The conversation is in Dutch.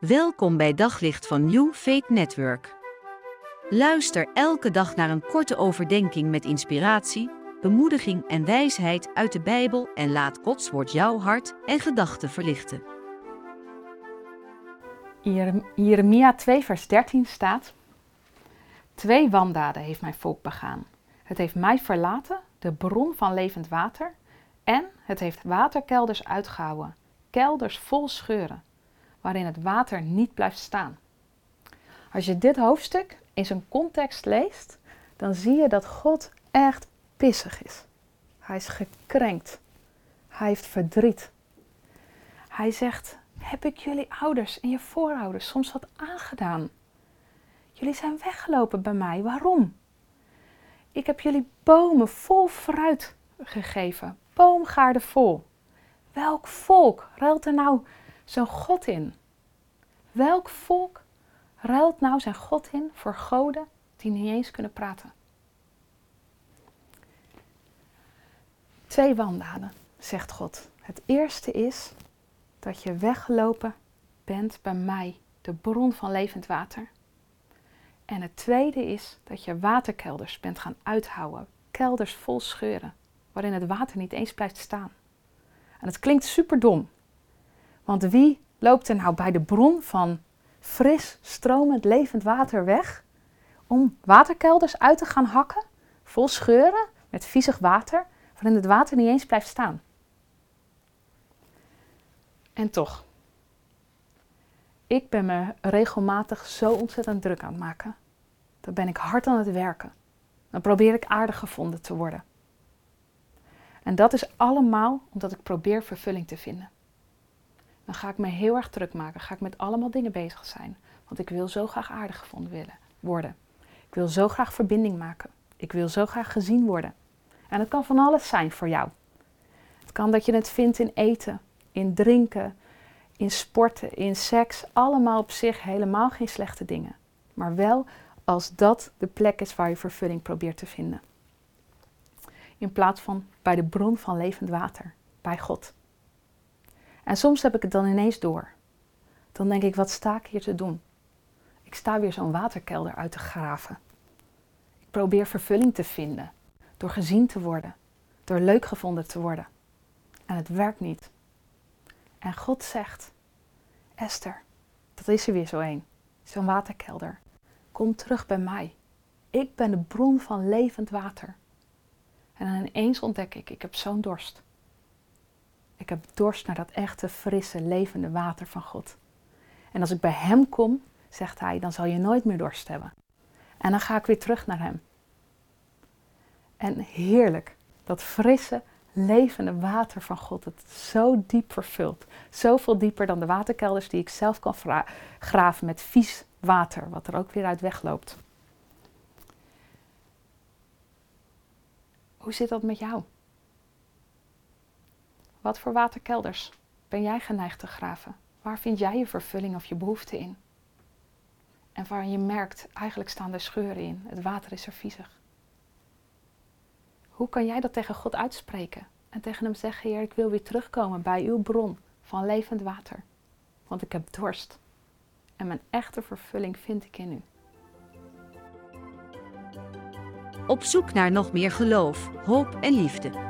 Welkom bij Daglicht van New Faith Network. Luister elke dag naar een korte overdenking met inspiratie, bemoediging en wijsheid uit de Bijbel en laat Gods woord jouw hart en gedachten verlichten. Jeremia 2 vers 13 staat: Twee wandaden heeft mijn volk begaan. Het heeft mij verlaten, de bron van levend water, en het heeft waterkelders uitgehouwen, kelders vol scheuren waarin het water niet blijft staan. Als je dit hoofdstuk in zijn context leest, dan zie je dat God echt pissig is. Hij is gekrenkt. Hij heeft verdriet. Hij zegt: Heb ik jullie ouders en je voorouders soms wat aangedaan? Jullie zijn weggelopen bij mij. Waarom? Ik heb jullie bomen vol fruit gegeven, boomgaarden vol. Welk volk ruilt er nou zijn God in? Welk volk ruilt nou zijn God in voor goden die niet eens kunnen praten? Twee wandaden, zegt God. Het eerste is dat je weggelopen bent bij mij, de bron van levend water. En het tweede is dat je waterkelders bent gaan uithouden. Kelders vol scheuren, waarin het water niet eens blijft staan. En het klinkt super dom. Want wie loopt er nou bij de bron van fris, stromend, levend water weg? Om waterkelders uit te gaan hakken, vol scheuren, met viezig water, waarin het water niet eens blijft staan. En toch, ik ben me regelmatig zo ontzettend druk aan het maken. Dan ben ik hard aan het werken. Dan probeer ik aardig gevonden te worden. En dat is allemaal omdat ik probeer vervulling te vinden dan ga ik me heel erg druk maken. Ga ik met allemaal dingen bezig zijn. Want ik wil zo graag aardig gevonden willen, worden. Ik wil zo graag verbinding maken. Ik wil zo graag gezien worden. En het kan van alles zijn voor jou. Het kan dat je het vindt in eten, in drinken, in sporten, in seks. Allemaal op zich helemaal geen slechte dingen. Maar wel als dat de plek is waar je vervulling probeert te vinden. In plaats van bij de bron van levend water, bij God. En soms heb ik het dan ineens door. Dan denk ik, wat sta ik hier te doen? Ik sta weer zo'n waterkelder uit te graven. Ik probeer vervulling te vinden, door gezien te worden, door leuk gevonden te worden. En het werkt niet. En God zegt, Esther, dat is er weer zo een, zo'n waterkelder. Kom terug bij mij. Ik ben de bron van levend water. En dan ineens ontdek ik, ik heb zo'n dorst. Ik heb dorst naar dat echte, frisse, levende water van God. En als ik bij Hem kom, zegt Hij, dan zal je nooit meer dorst hebben. En dan ga ik weer terug naar Hem. En heerlijk, dat frisse, levende water van God, het zo diep vervult. Zoveel dieper dan de waterkelders die ik zelf kan graven met vies water, wat er ook weer uit wegloopt. Hoe zit dat met jou? Wat voor waterkelders ben jij geneigd te graven? Waar vind jij je vervulling of je behoefte in? En waar je merkt, eigenlijk staan er scheuren in. Het water is er viezig. Hoe kan jij dat tegen God uitspreken? En tegen hem zeggen, Heer, ik wil weer terugkomen bij uw bron van levend water. Want ik heb dorst. En mijn echte vervulling vind ik in u. Op zoek naar nog meer geloof, hoop en liefde.